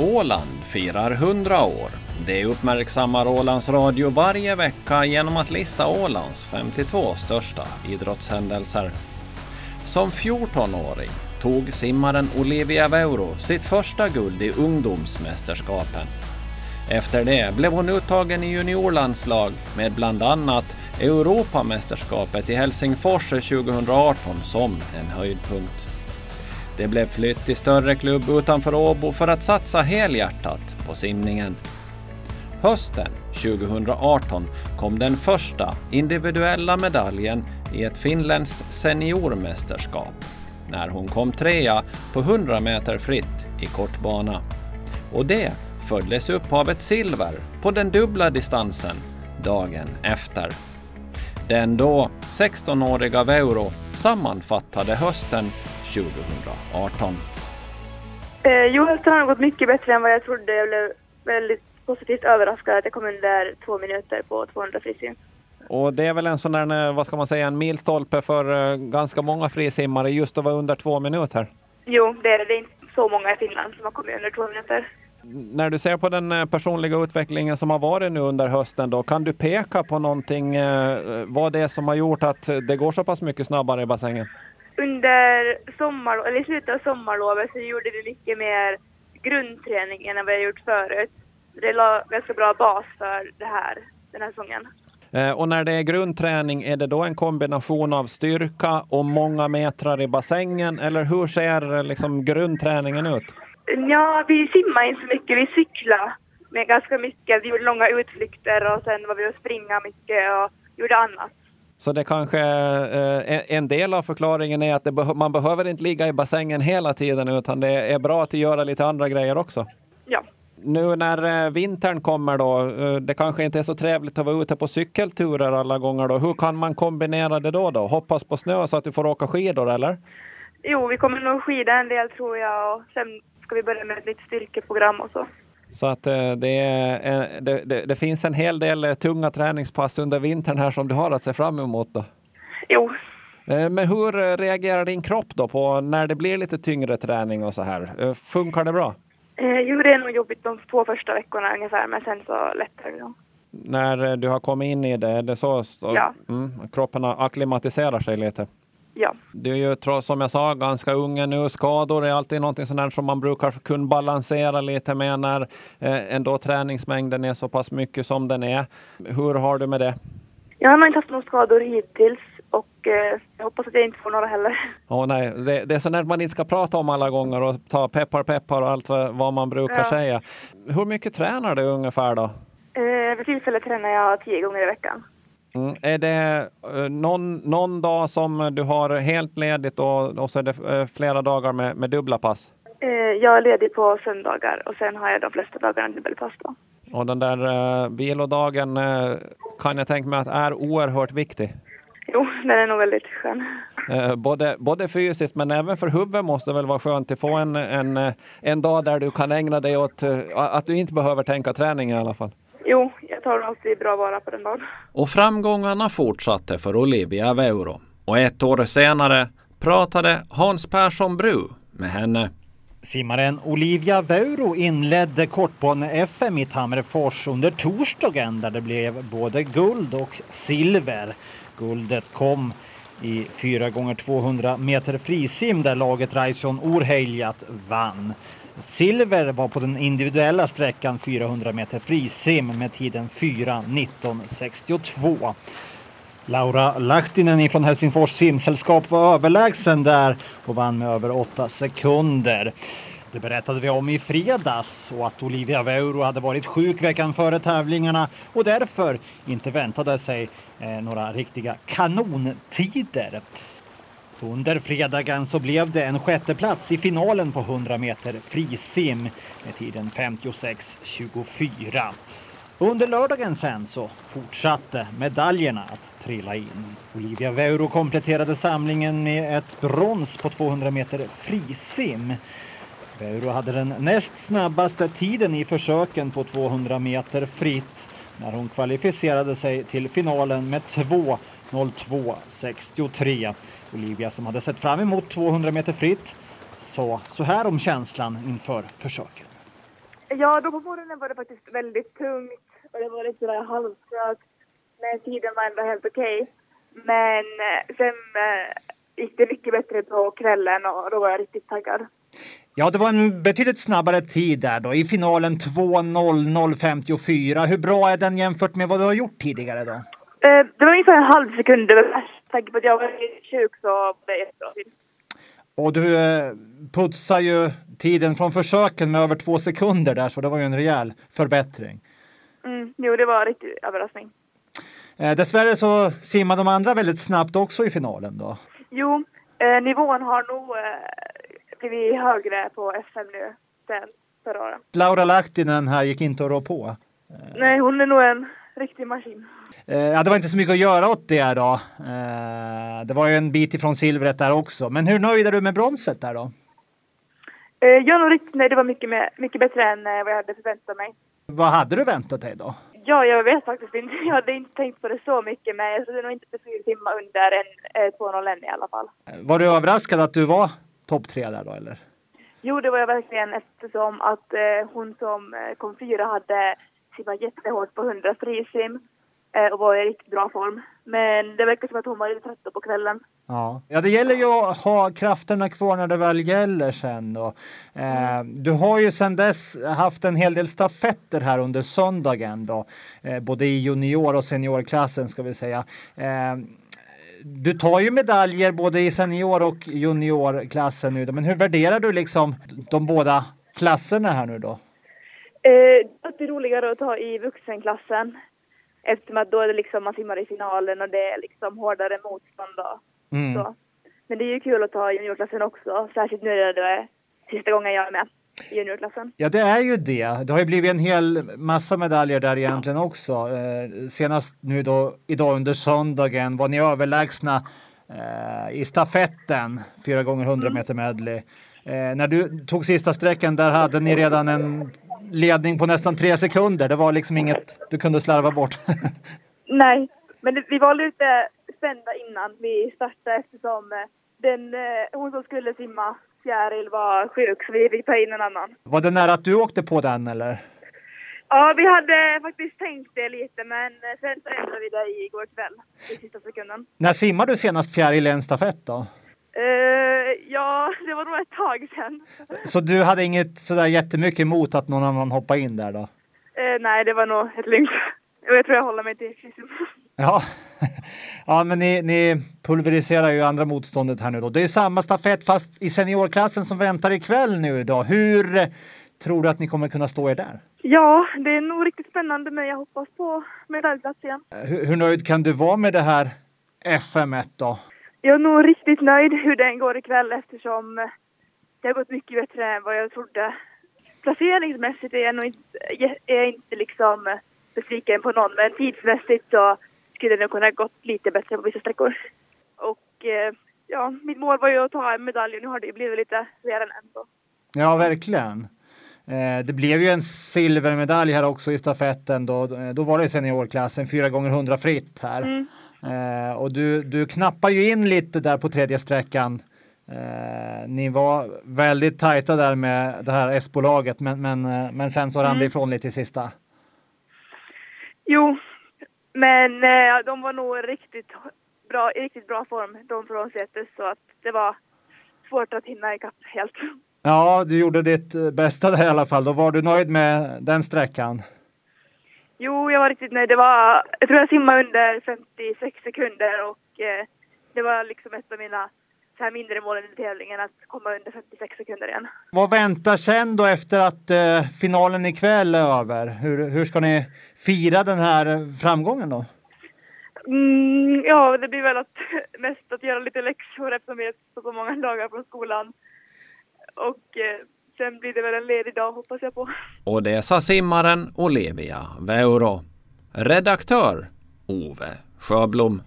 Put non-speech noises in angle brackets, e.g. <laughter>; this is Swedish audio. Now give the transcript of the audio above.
Åland firar 100 år. Det uppmärksammar Ålands Radio varje vecka genom att lista Ålands 52 största idrottshändelser. Som 14-åring tog simmaren Olivia Veuro sitt första guld i ungdomsmästerskapen. Efter det blev hon uttagen i juniorlandslag med bland annat Europamästerskapet i Helsingfors 2018 som en höjdpunkt. Det blev flytt till större klubb utanför Åbo för att satsa helhjärtat på simningen. Hösten 2018 kom den första individuella medaljen i ett finländskt seniormästerskap när hon kom trea på 100 meter fritt i kortbana. Och det följdes upp av ett silver på den dubbla distansen dagen efter. Den då 16-åriga Veuro sammanfattade hösten 2018? Eh, jo, hösten har gått mycket bättre än vad jag trodde. Jag blev väldigt positivt överraskad att jag kom under två minuter på 200 frisim. Och det är väl en sån där, eh, vad ska man säga, en milstolpe för eh, ganska många frisimmare just att vara under två minuter? Jo, det är det. Det är inte så många i Finland som har kommit under två minuter. När du ser på den eh, personliga utvecklingen som har varit nu under hösten då, kan du peka på någonting, vad det är som har gjort att det går så pass mycket snabbare i bassängen? Under sommar, eller i slutet av sommarlovet så gjorde vi mycket mer grundträning än vad vi har gjort förut. Det la ganska bra bas för det här, den här säsongen. Eh, och när det är grundträning, är det då en kombination av styrka och många metrar i bassängen? Eller hur ser liksom grundträningen ut? Ja, vi simmar inte så mycket. Vi cyklar med ganska mycket. Vi gjorde långa utflykter och sen var vi och springa mycket och gjorde annat. Så det kanske eh, en del av förklaringen är att man behöver inte ligga i bassängen hela tiden utan det är bra att göra lite andra grejer också. Ja. Nu när eh, vintern kommer då, eh, det kanske inte är så trevligt att vara ute på cykelturer alla gånger då. Hur kan man kombinera det då? då? Hoppas på snö så att du får åka skidor eller? Jo, vi kommer nog skida en del tror jag och sen ska vi börja med ett nytt styrkeprogram och så. Så att eh, det, är, det, det, det, finns en hel del eh, tunga träningspass under vintern här som du har att se fram emot. Då. Jo. Eh, men hur reagerar din kropp då på när det blir lite tyngre träning och så här? Funkar det bra? Jo, det är nog jobbigt de två första veckorna ungefär, men sen så lättar det. Då. När du har kommit in i det, är det så? så ja. Mm, kroppen acklimatiserar sig lite? Ja. Du är ju som jag sa ganska ung nu. Skador är alltid någonting sånt som man brukar kunna balansera lite med när eh, ändå träningsmängden är så pass mycket som den är. Hur har du med det? Jag har inte haft några skador hittills och eh, jag hoppas att jag inte får några heller. <laughs> Oh, nej. Det, det är sånt man inte ska prata om alla gånger och ta peppar peppar och allt vad, vad man brukar ja. säga. Hur mycket tränar du ungefär då? Eh, vid tillfället tränar jag tio gånger i veckan. Mm. Är det uh, någon, någon dag som du har helt ledigt och, och så är det uh, flera dagar med, med dubbla pass? Uh, jag är ledig på söndagar och sen har jag de flesta dagarna dubbelpass. Då. Och den där vilodagen kan jag tänka mig att är oerhört viktig. Jo, den är nog väldigt skön. både, både fysiskt men även för huvudet måste det väl vara skönt att få en, en, en dag där du kan ägna dig åt att du inte behöver tänka träning i alla fall. Jo, tar alltid bra vara på den dagen. Och framgångarna fortsatte för Olivia Veuro. Och ett år senare pratade Hans Persson Bru med henne. Simmaren Olivia Veuro inledde kortbane-FM i Tammerfors under torsdagen där det blev både guld och silver. Guldet kom i 4 gånger 200 meter frisim där laget Raison Orheiljat vann. Silver var på den individuella sträckan 400 meter frisim med tiden 4.19.62. Laura Lahtinen från Helsingfors simsällskap var överlägsen där och vann med över 8 sekunder. Det berättade vi om i fredags och att Olivia Veuro hade varit sjuk veckan före tävlingarna och därför inte väntade sig eh, några riktiga kanontider. Under fredagen så blev det en sjätteplats i finalen på 100 meter frisim med tiden 56.24. Under lördagen sen så fortsatte medaljerna att trilla in. Olivia Veuro kompletterade samlingen med ett brons på 200 meter frisim. Veuro hade den näst snabbaste tiden i försöken på 200 meter fritt när hon kvalificerade sig till finalen med 2.02.63. Olivia som hade sett fram emot 200 meter fritt sa så här om känslan inför försöken. Ja, då på morgonen var det faktiskt väldigt tungt och det var lite sådär halvtrögt. Men tiden var ändå helt okej. Men eh, sen eh, gick det mycket bättre på kvällen och då var jag riktigt taggad. Ja, det var en betydligt snabbare tid där då. I finalen 2.00.54. Hur bra är den jämfört med vad du har gjort tidigare då? Eh, det var ungefär en halv sekund över med tanke på att jag var sjuk så var det jättebra tid. Och du eh, putsar ju tiden från försöken med över två sekunder där, så det var ju en rejäl förbättring. Mm, jo, det var en riktig överraskning. Eh, dessvärre så simmar de andra väldigt snabbt också i finalen då. Jo, eh, nivån har nog eh, blivit högre på FM nu sen förra året. Laura Lahtinen här gick inte att rå på. Nej, hon är nog en riktig maskin. Eh, ja, det var inte så mycket att göra åt det då. Eh, det var ju en bit ifrån silvret där också. Men hur nöjd är du med bronset där då? Eh, jag är nog riktigt nöjd. Det var mycket, mer, mycket bättre än vad jag hade förväntat mig. Vad hade du väntat dig då? Ja, jag vet faktiskt inte. <laughs> Jag hade inte tänkt på det så mycket, men jag trodde nog inte att det skulle simma under en eh, 2.01 i alla fall. Var du överraskad att du var topp tre där då eller? Jo, det var jag verkligen eftersom att eh, hon som kom fyra hade simmat jättehårt på 100 frisim eh, och var i riktigt bra form. Men det verkar som att hon var lite trött på kvällen. Ja. ja, det gäller ju att ha krafterna kvar när det väl gäller sen då. Eh, du har ju sedan dess haft en hel del stafetter här under söndagen då, eh, både i junior och seniorklassen ska vi säga. Eh, du tar ju medaljer både i senior och juniorklassen nu, då, men hur värderar du liksom de båda klasserna här nu då? Eh, det är roligare att ta i vuxenklassen eftersom att då är det liksom man simmar i finalen och det är liksom hårdare motstånd då. Mm. Så. Men det är ju kul att ta i juniorklassen också, särskilt nu när det är sista gången jag är med i juniorklassen. Ja, det är ju det. Det har ju blivit en hel massa medaljer där egentligen också. Eh, senast nu då idag under söndagen var ni överlägsna eh, i stafetten, 4 gånger 100 meter medley. Eh, när du tog sista sträckan där hade ni redan en ledning på nästan tre sekunder. Det var liksom inget du kunde slarva bort. <laughs> Nej, men det, vi var lite spända innan vi startade eftersom eh, den, eh, hon som skulle simma, Fjäril, var sjuk så vi fick ta in en annan. var det nära att du åkte på den eller? Ja, vi hade faktiskt tänkt det lite men eh, sen så ändrade vi det igår kväll i sista sekunden. När simmade du senast fjäril i en stafett då? Eh, ja, det var nog ett tag sedan. Så du hade inget sådär jättemycket emot att någon annan hoppade in där då? Eh, nej, det var nog ett lugnt. Jag tror jag håller mig till Kristin. Ja, <laughs> ja men ni, ni pulveriserar ju andra motståndet här nu då. Det är samma stafett fast i seniorklassen som väntar ikväll nu då. Hur eh, tror du att ni kommer kunna stå er där? Ja, det är nog riktigt spännande men jag hoppas på medaljplats igen. Hur, hur nöjd kan du vara med det här FM1 då? Jag är nog riktigt nöjd hur den går ikväll eftersom eh, det har gått mycket bättre än vad jag trodde. Placeringsmässigt är jag nog inte, är jag inte liksom eh, besviken på någon men tidsmässigt så skulle det nog kunna gått lite bättre på vissa sträckor. Och eh, ja, mitt mål var ju att ta en medalj och nu har det blivit lite fler än en. Så. Ja, verkligen. Det blev ju en silvermedalj här också i stafetten då. Då var det seniorklassen, 4 gånger 100 fritt här. Mm. Eh, och du, du knappar ju in lite där på tredje sträckan. Eh, ni var väldigt tajta där med det här S-bolaget, men, men, eh, men sen så rann det Mm. ifrån lite i sista. Jo, men eh, de var nog riktigt bra, i riktigt bra form, de från Cetus, så att det var svårt att hinna ikapp helt. Ja, du gjorde ditt eh, bästa där i alla fall. Då var du nöjd med den sträckan? Jo, jag var riktigt nöjd. Det var, jag tror jag simmade under 56 sekunder och eh, det var liksom ett av mina så här mindre mål i tävlingen att komma under 56 sekunder igen. Vad väntar sen då efter att eh, finalen ikväll är över? Hur, hur ska ni fira den här framgången då? Mm, ja, det blir väl att, <laughs> mest att göra lite läxor eftersom vi är på så många dagar från skolan. Och eh, sen blir det väl en ledig dag hoppas jag på. Och det sa simmaren Olivia Veuro. Redaktör Ove Sjöblom.